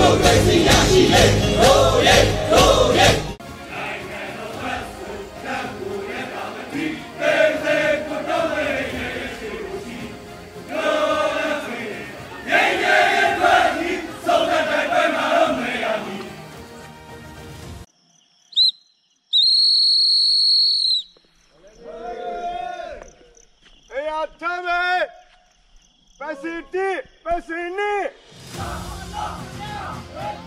မိုကရေစီရရှိလေတို့ရဲ့တို့ရဲ့ပစီတီပစီနီ 네,